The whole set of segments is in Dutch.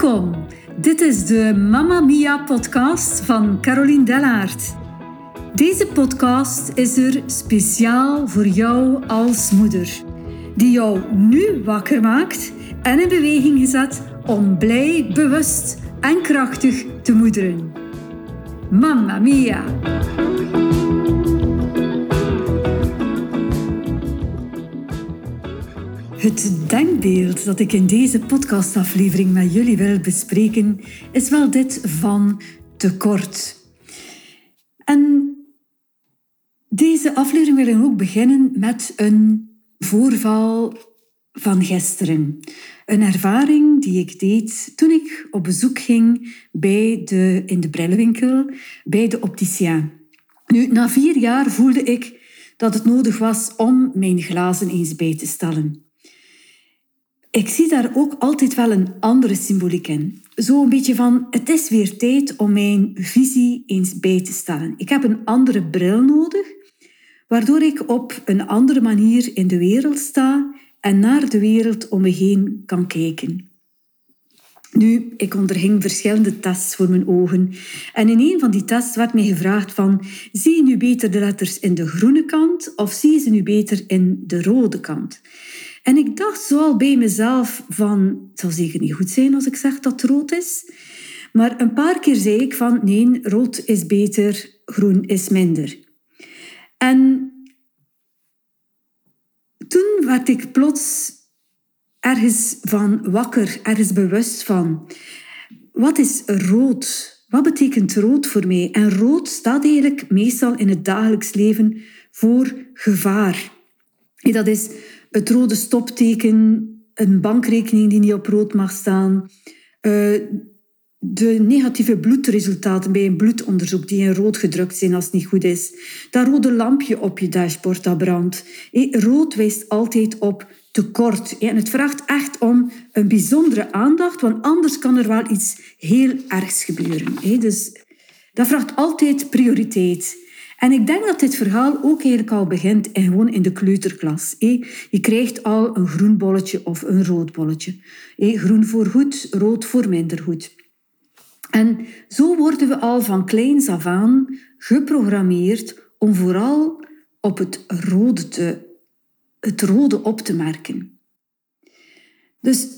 Welkom. Dit is de Mamma Mia podcast van Caroline Dellaert. Deze podcast is er speciaal voor jou als moeder, die jou nu wakker maakt en in beweging gezet om blij, bewust en krachtig te moederen. Mamma Mia! Het denkbeeld dat ik in deze podcastaflevering met jullie wil bespreken is wel dit van tekort. En deze aflevering wil ik ook beginnen met een voorval van gisteren. Een ervaring die ik deed toen ik op bezoek ging bij de, in de brillenwinkel bij de opticien. Nu, na vier jaar voelde ik dat het nodig was om mijn glazen eens bij te stellen. Ik zie daar ook altijd wel een andere symboliek in. Zo een beetje van, het is weer tijd om mijn visie eens bij te stellen. Ik heb een andere bril nodig, waardoor ik op een andere manier in de wereld sta en naar de wereld om me heen kan kijken. Nu, ik onderging verschillende tests voor mijn ogen. En in een van die tests werd mij gevraagd van, zie je nu beter de letters in de groene kant of zie je ze nu beter in de rode kant? En ik dacht zo al bij mezelf van, het zal zeker niet goed zijn als ik zeg dat het rood is. Maar een paar keer zei ik van, nee, rood is beter, groen is minder. En toen werd ik plots ergens van wakker, ergens bewust van. Wat is rood? Wat betekent rood voor mij? En rood staat eigenlijk meestal in het dagelijks leven voor gevaar. Dat is het rode stopteken, een bankrekening die niet op rood mag staan, uh, de negatieve bloedresultaten bij een bloedonderzoek die in rood gedrukt zijn als het niet goed is, dat rode lampje op je dashboard dat brandt. rood wijst altijd op tekort. En het vraagt echt om een bijzondere aandacht, want anders kan er wel iets heel ergs gebeuren. Dus dat vraagt altijd prioriteit. En ik denk dat dit verhaal ook eigenlijk al begint en gewoon in de kleuterklas. Je krijgt al een groen bolletje of een rood bolletje. Groen voor goed, rood voor minder goed. En zo worden we al van kleins af aan geprogrammeerd om vooral op het rode, te, het rode op te merken. Dus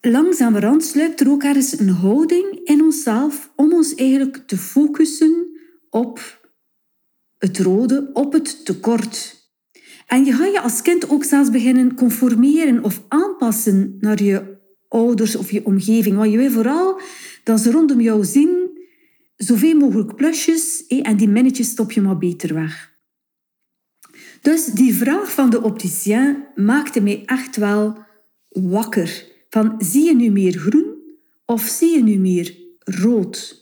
langzamerhand sluipt er ook ergens een houding in onszelf om ons eigenlijk te focussen op het rode op het tekort. En je gaat je als kind ook zelfs beginnen conformeren of aanpassen naar je ouders of je omgeving. Want je wil vooral dat ze rondom jou zien zoveel mogelijk plusjes en die minnetjes stop je maar beter weg. Dus die vraag van de opticien maakte mij echt wel wakker. Van zie je nu meer groen of zie je nu meer rood?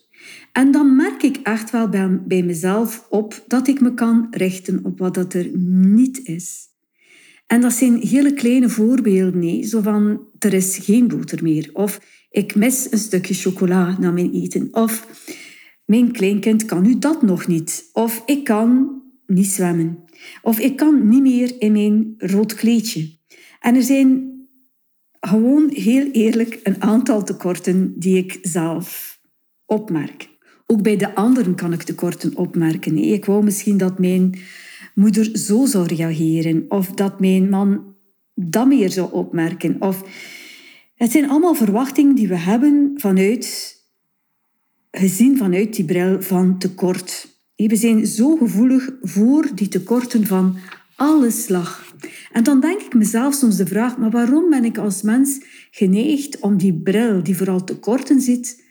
En dan merk ik echt wel bij, mezelf op dat ik me kan richten op wat dat er niet is. En dat zijn hele kleine voorbeelden. Nee. Zo van, er is geen boter meer. Of ik mis een stukje chocola na mijn eten. Of mijn kleinkind kan nu dat nog niet. Of ik kan niet zwemmen. Of ik kan niet meer in mijn rood kleedje. En er zijn gewoon heel eerlijk een aantal tekorten die ik zelf opmerk. Ook bij de anderen kan ik tekorten opmerken. Ik wou misschien dat mijn moeder zo zou reageren. Of dat mijn man dat meer zou opmerken. Of... Het zijn allemaal verwachtingen die we hebben vanuit, gezien vanuit die bril van tekort. We zijn zo gevoelig voor die tekorten van alle slag. En dan denk ik mezelf soms de vraag, maar waarom ben ik als mens geneigd om die bril die vooral tekorten zit,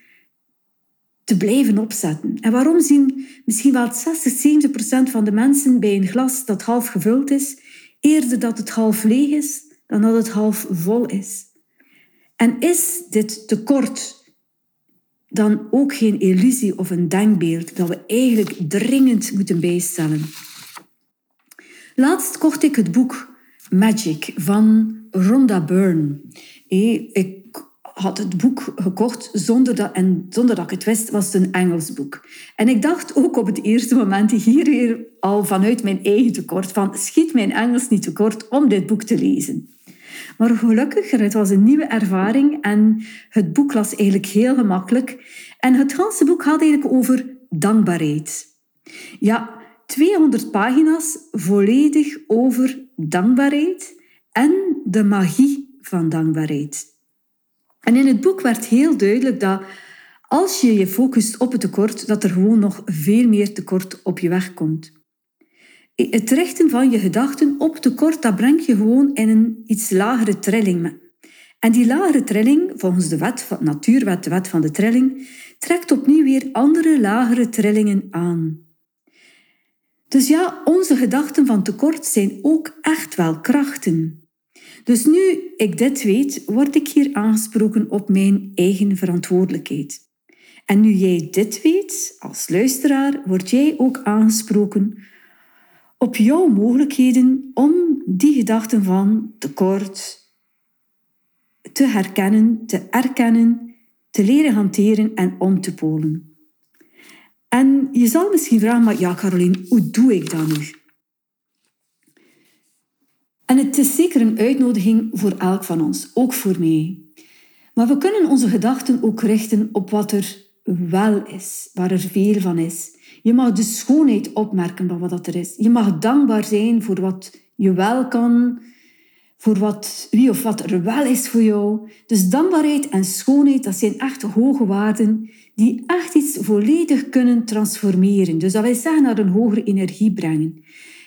te blijven opzetten. En waarom zien misschien wel 60, 70 procent van de mensen bij een glas dat half gevuld is, eerder dat het half leeg is dan dat het half vol is? En is dit tekort dan ook geen illusie of een denkbeeld dat we eigenlijk dringend moeten bijstellen? Laatst kocht ik het boek Magic van Rhonda Byrne. Ik had het boek gekocht zonder dat, en zonder dat ik het wist, was het een Engels boek. En ik dacht ook op het eerste moment hier al vanuit mijn eigen tekort van schiet mijn Engels niet tekort om dit boek te lezen. Maar gelukkig, het was een nieuwe ervaring en het boek las eigenlijk heel gemakkelijk. En het hele boek gaat eigenlijk over dankbaarheid. Ja, 200 pagina's volledig over dankbaarheid en de magie van dankbaarheid. En in het boek werd heel duidelijk dat als je je focust op het tekort, dat er gewoon nog veel meer tekort op je weg komt. Het richten van je gedachten op tekort, dat brengt je gewoon in een iets lagere trilling. En die lagere trilling, volgens de wet van natuurwet, de wet van de trilling, trekt opnieuw weer andere lagere trillingen aan. Dus ja, onze gedachten van tekort zijn ook echt wel krachten. Dus nu ik dit weet, word ik hier aangesproken op mijn eigen verantwoordelijkheid. En nu jij dit weet, als luisteraar, word jij ook aangesproken op jouw mogelijkheden om die gedachten van tekort te herkennen, te erkennen, te leren hanteren en om te polen. En je zal misschien vragen, maar ja Caroline, hoe doe ik dat nu? En het is zeker een uitnodiging voor elk van ons, ook voor mij. Maar we kunnen onze gedachten ook richten op wat er wel is, waar er veel van is. Je mag de schoonheid opmerken van wat er is. Je mag dankbaar zijn voor wat je wel kan, voor wat, wie of wat er wel is voor jou. Dus dankbaarheid en schoonheid, dat zijn echt hoge waarden die echt iets volledig kunnen transformeren. Dus dat wil zeggen naar een hogere energie brengen.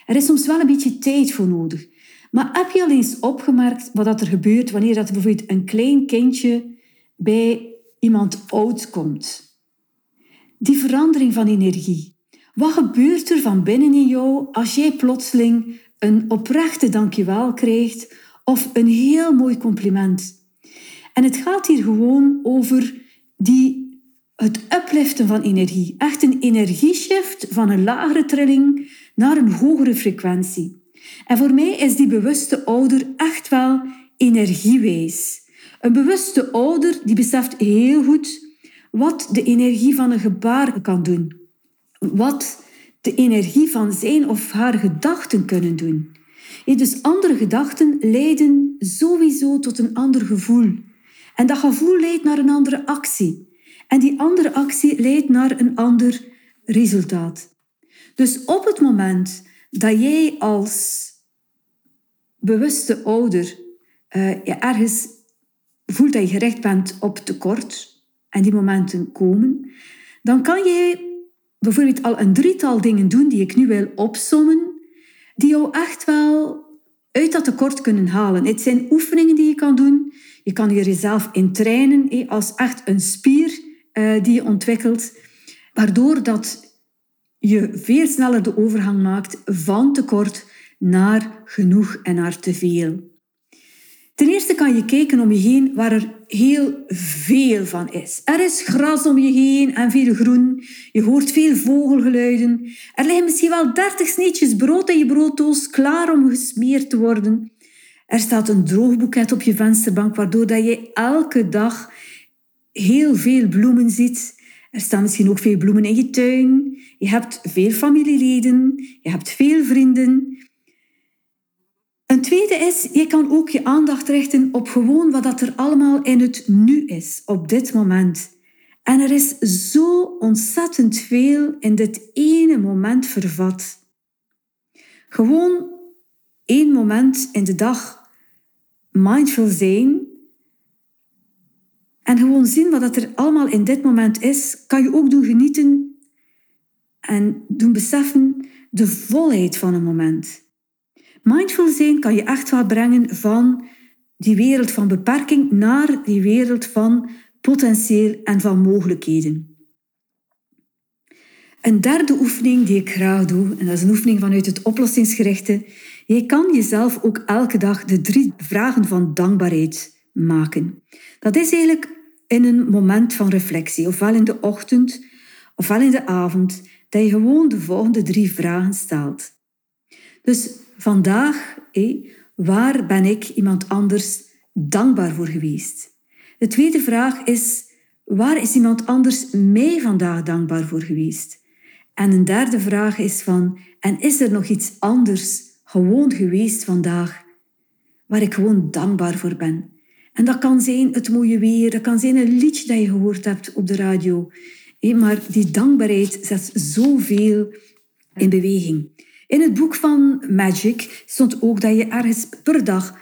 Er is soms wel een beetje tijd voor nodig. Maar heb je al eens opgemerkt wat er gebeurt wanneer dat bijvoorbeeld een klein kindje bij iemand oud komt? Die verandering van energie. Wat gebeurt er van binnen in jou als jij plotseling een oprechte dankjewel krijgt of een heel mooi compliment? En het gaat hier gewoon over die, het upliften van energie. Echt een energieshift van een lagere trilling naar een hogere frequentie. En voor mij is die bewuste ouder echt wel energiewijs. Een bewuste ouder die beseft heel goed wat de energie van een gebaar kan doen. Wat de energie van zijn of haar gedachten kunnen doen. dus andere gedachten leiden sowieso tot een ander gevoel. En dat gevoel leidt naar een andere actie. En die andere actie leidt naar een ander resultaat. Dus op het moment dat jij als bewuste ouder uh, je ergens voelt dat je gericht bent op tekort en die momenten komen, dan kan je bijvoorbeeld al een drietal dingen doen die ik nu wil opsommen, die jou echt wel uit dat tekort kunnen halen. Het zijn oefeningen die je kan doen. Je kan hier jezelf in trainen als echt een spier uh, die je ontwikkelt, waardoor dat je veel sneller de overgang maakt van tekort naar genoeg en naar te veel. Ten eerste kan je kijken om je heen waar er heel veel van is. Er is gras om je heen en veel groen. Je hoort veel vogelgeluiden. Er liggen misschien wel dertig sneetjes brood in je brooddoos klaar om gesmeerd te worden. Er staat een droogboeket op je vensterbank waardoor dat je elke dag heel veel bloemen ziet. Er staan misschien ook veel bloemen in je tuin. Je hebt veel familieleden. Je hebt veel vrienden. Een tweede is, je kan ook je aandacht richten op gewoon wat er allemaal in het nu is, op dit moment. En er is zo ontzettend veel in dit ene moment vervat. Gewoon één moment in de dag mindful zijn gewoon zien wat er allemaal in dit moment is, kan je ook doen genieten en doen beseffen de volheid van een moment. Mindful zijn kan je echt wel brengen van die wereld van beperking naar die wereld van potentieel en van mogelijkheden. Een derde oefening die ik graag doe, en dat is een oefening vanuit het oplossingsgerichte, je kan jezelf ook elke dag de drie vragen van dankbaarheid maken. Dat is eigenlijk in een moment van reflectie, ofwel in de ochtend, ofwel in de avond, dat je gewoon de volgende drie vragen stelt. Dus vandaag, waar ben ik iemand anders dankbaar voor geweest? De tweede vraag is, waar is iemand anders mij vandaag dankbaar voor geweest? En een derde vraag is van, en is er nog iets anders gewoon geweest vandaag waar ik gewoon dankbaar voor ben. En dat kan zijn het mooie weer, dat kan zijn een liedje dat je gehoord hebt op de radio. Maar die dankbaarheid zet zoveel in beweging. In het boek van Magic stond ook dat je ergens per dag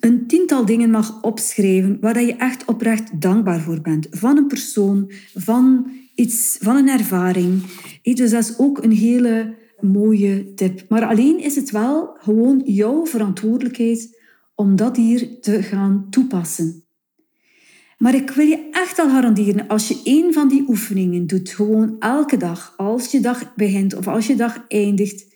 een tiental dingen mag opschrijven waar je echt oprecht dankbaar voor bent. Van een persoon, van iets, van een ervaring. Dus dat is ook een hele mooie tip. Maar alleen is het wel gewoon jouw verantwoordelijkheid om dat hier te gaan toepassen. Maar ik wil je echt al garanderen, als je één van die oefeningen doet, gewoon elke dag, als je dag begint of als je dag eindigt,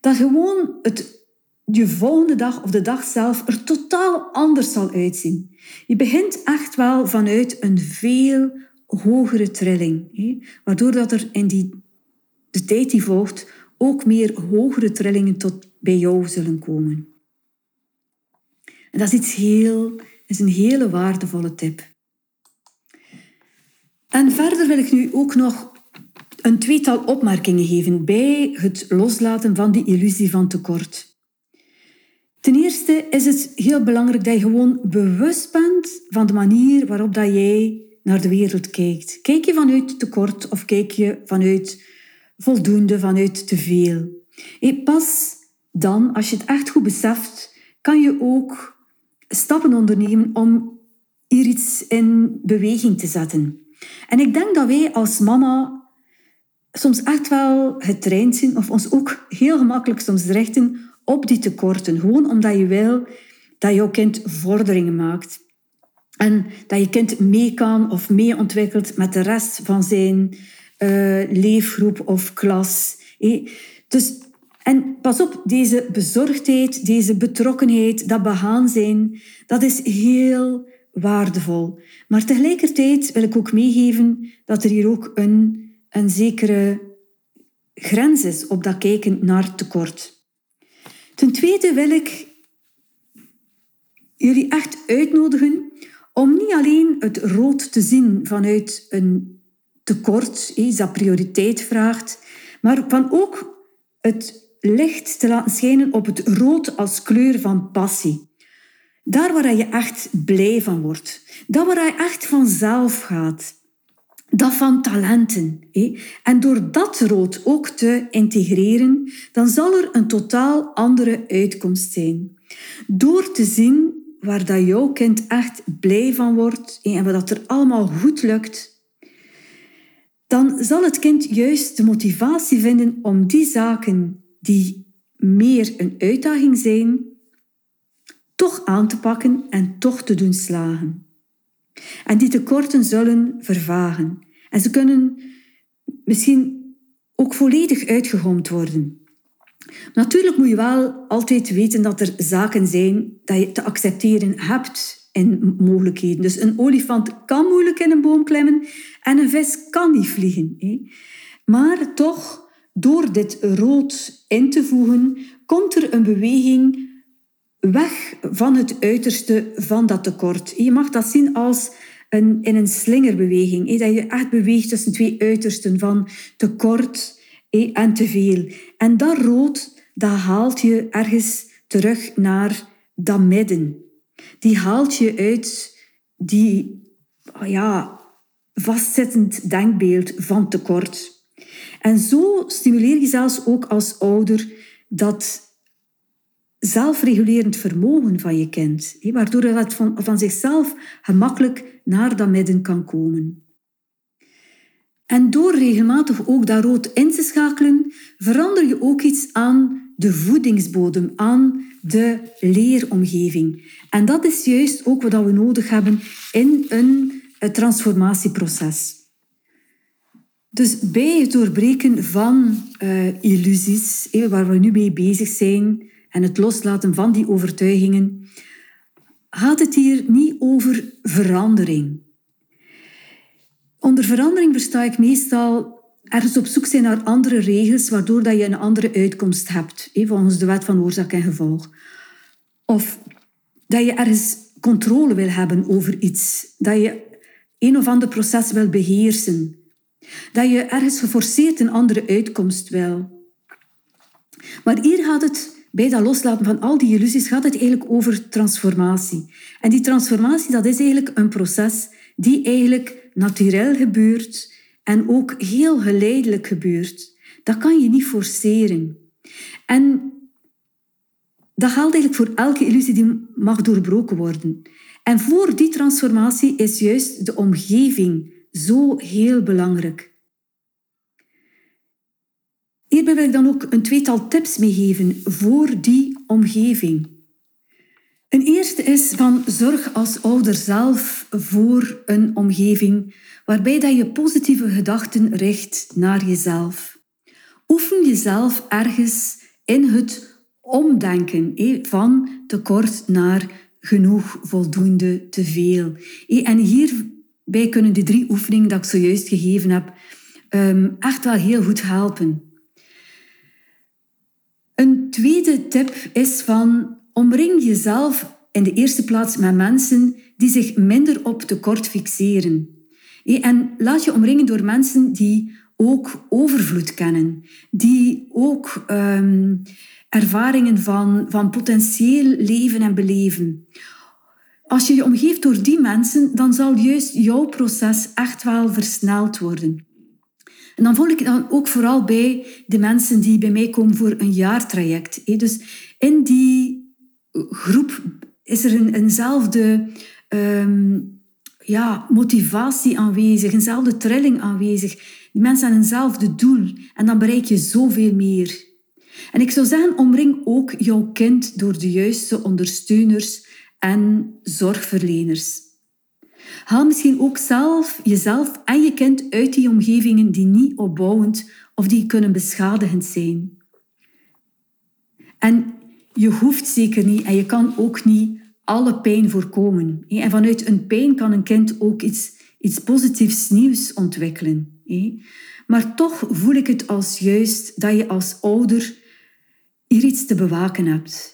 dat gewoon het, je volgende dag of de dag zelf er totaal anders zal uitzien. Je begint echt wel vanuit een veel hogere trilling, hè? waardoor dat er in die, de tijd die volgt ook meer hogere trillingen tot bij jou zullen komen. En dat is iets heel, is een hele waardevolle tip. En verder wil ik nu ook nog een tweetal opmerkingen geven bij het loslaten van die illusie van tekort. Ten eerste is het heel belangrijk dat je gewoon bewust bent van de manier waarop dat jij naar de wereld kijkt. Kijk je vanuit tekort of kijk je vanuit voldoende, vanuit te veel? Pas dan, als je het echt goed beseft, kan je ook stappen ondernemen om hier iets in beweging te zetten. En ik denk dat wij als mama soms echt wel getraind zijn, of ons ook heel gemakkelijk soms richten op die tekorten. Gewoon omdat je wil dat jouw kind vorderingen maakt. En dat je kind mee kan of mee ontwikkelt met de rest van zijn uh, leefgroep of klas. Dus, en pas op, deze bezorgdheid, deze betrokkenheid, dat behaan zijn, dat is heel waardevol. Maar tegelijkertijd wil ik ook meegeven dat er hier ook een, een zekere grens is op dat kijken naar tekort. Ten tweede wil ik jullie echt uitnodigen om niet alleen het rood te zien vanuit een tekort, iets dat prioriteit vraagt, maar van ook het licht te laten schijnen op het rood als kleur van passie. Daar waar je echt blij van wordt. Dat waar je echt vanzelf gaat. Dat van talenten. En door dat rood ook te integreren, dan zal er een totaal andere uitkomst zijn. Door te zien waar dat jouw kind echt blij van wordt en wat er allemaal goed lukt, dan zal het kind juist de motivatie vinden om die zaken die meer een uitdaging zijn, toch aan te pakken en toch te doen slagen. En die tekorten zullen vervagen. En ze kunnen misschien ook volledig uitgegomd worden. Natuurlijk moet je wel altijd weten dat er zaken zijn dat je te accepteren hebt in mogelijkheden. Dus een olifant kan moeilijk in een boom klimmen en een vis kan niet vliegen. Maar toch, door dit rood in te voegen, komt er een beweging weg van het uiterste van dat tekort. Je mag dat zien als een, in een slingerbeweging. Dat je echt beweegt tussen twee uitersten van tekort en te veel. En dat rood, dat haalt je ergens terug naar dat midden. Die haalt je uit die ja, vastzittend denkbeeld van tekort. En zo stimuleer je zelfs ook als ouder dat zelfregulerend vermogen van je kind, waardoor het van, van zichzelf gemakkelijk naar dat midden kan komen. En door regelmatig ook dat rood in te schakelen, verander je ook iets aan de voedingsbodem, aan de leeromgeving. En dat is juist ook wat we nodig hebben in een transformatieproces. Dus bij het doorbreken van uh, illusies, waar we nu mee bezig zijn, en het loslaten van die overtuigingen, gaat het hier niet over verandering. Onder verandering versta ik meestal ergens op zoek zijn naar andere regels, waardoor dat je een andere uitkomst hebt, volgens de wet van oorzaak en gevolg. Of dat je ergens controle wil hebben over iets, dat je een of ander proces wil beheersen, dat je ergens geforceerd een andere uitkomst wil. Maar hier gaat het bij dat loslaten van al die illusies gaat het eigenlijk over transformatie. En die transformatie, dat is eigenlijk een proces die eigenlijk natuurlijk gebeurt en ook heel geleidelijk gebeurt. Dat kan je niet forceren. En dat geldt eigenlijk voor elke illusie die mag doorbroken worden. En voor die transformatie is juist de omgeving zo heel belangrijk. Hierbij wil ik dan ook een tweetal tips meegeven voor die omgeving. Een eerste is van zorg als ouder zelf voor een omgeving waarbij dat je positieve gedachten richt naar jezelf. Oefen jezelf ergens in het omdenken van tekort naar genoeg, voldoende, te veel. En hierbij kunnen die drie oefeningen die ik zojuist gegeven heb ehm, echt wel heel goed helpen. Een tweede tip is van omring jezelf in de eerste plaats met mensen die zich minder op tekort fixeren. En laat je omringen door mensen die ook overvloed kennen, die ook um, ervaringen van, van potentieel leven en beleven. Als je je omgeeft door die mensen, dan zal juist jouw proces echt wel versneld worden. En dan volg ik dan ook vooral bij de mensen die bij mij komen voor een jaartraject. Dus in die groep is er een, eenzelfde ehm, ja, motivatie aanwezig, eenzelfde trilling aanwezig. Die mensen hebben eenzelfde doel en dan bereik je zoveel meer. En ik zou zeggen, omring ook jouw kind door de juiste ondersteuners en zorgverleners. Haal misschien ook zelf jezelf en je kind uit die omgevingen die niet opbouwend of die kunnen beschadigend zijn. En je hoeft zeker niet en je kan ook niet alle pijn voorkomen. En vanuit een pijn kan een kind ook iets, iets positiefs nieuws ontwikkelen. Maar toch voel ik het als juist dat je als ouder hier iets te bewaken hebt.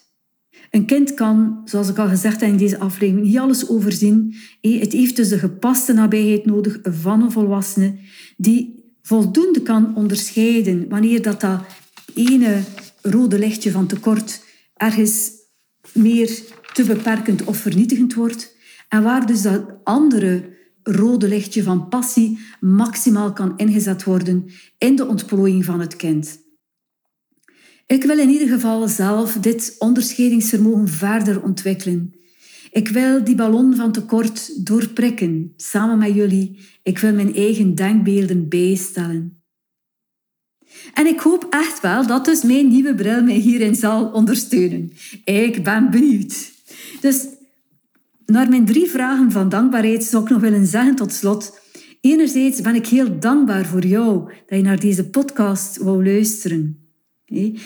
Een kind kan, zoals ik al gezegd heb in deze aflevering, niet alles overzien. Het heeft dus de gepaste nabijheid nodig van een volwassene die voldoende kan onderscheiden wanneer dat, dat ene rode lichtje van tekort ergens meer te beperkend of vernietigend wordt en waar dus dat andere rode lichtje van passie maximaal kan ingezet worden in de ontplooiing van het kind. Ik wil in ieder geval zelf dit onderscheidingsvermogen verder ontwikkelen. Ik wil die ballon van tekort doorprikken, samen met jullie. Ik wil mijn eigen denkbeelden bijstellen. En ik hoop echt wel dat dus mijn nieuwe bril mij hierin zal ondersteunen. Ik ben benieuwd. Dus naar mijn drie vragen van dankbaarheid zou ik nog willen zeggen tot slot. Enerzijds ben ik heel dankbaar voor jou dat je naar deze podcast wou luisteren.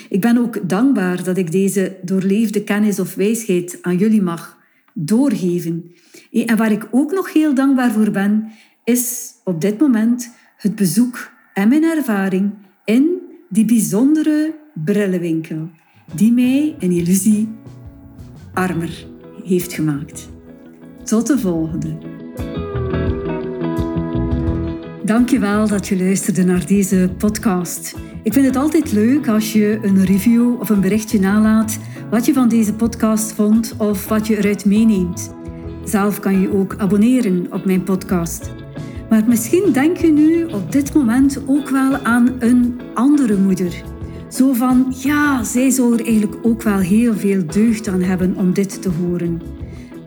Ik ben ook dankbaar dat ik deze doorleefde kennis of wijsheid aan jullie mag doorgeven. En waar ik ook nog heel dankbaar voor ben, is op dit moment het bezoek en mijn ervaring in die bijzondere brillenwinkel, die mij een illusie armer heeft gemaakt. Tot de volgende. Dankjewel dat je luisterde naar deze podcast. Ik vind het altijd leuk als je een review of een berichtje nalaat wat je van deze podcast vond of wat je eruit meeneemt. Zelf kan je ook abonneren op mijn podcast. Maar misschien denk je nu op dit moment ook wel aan een andere moeder. Zo van, ja, zij zou er eigenlijk ook wel heel veel deugd aan hebben om dit te horen.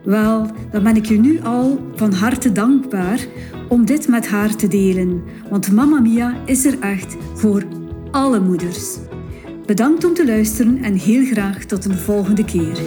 Wel, dan ben ik je nu al van harte dankbaar om dit met haar te delen. Want Mama Mia is er echt voor alle moeders. Bedankt om te luisteren en heel graag tot een volgende keer.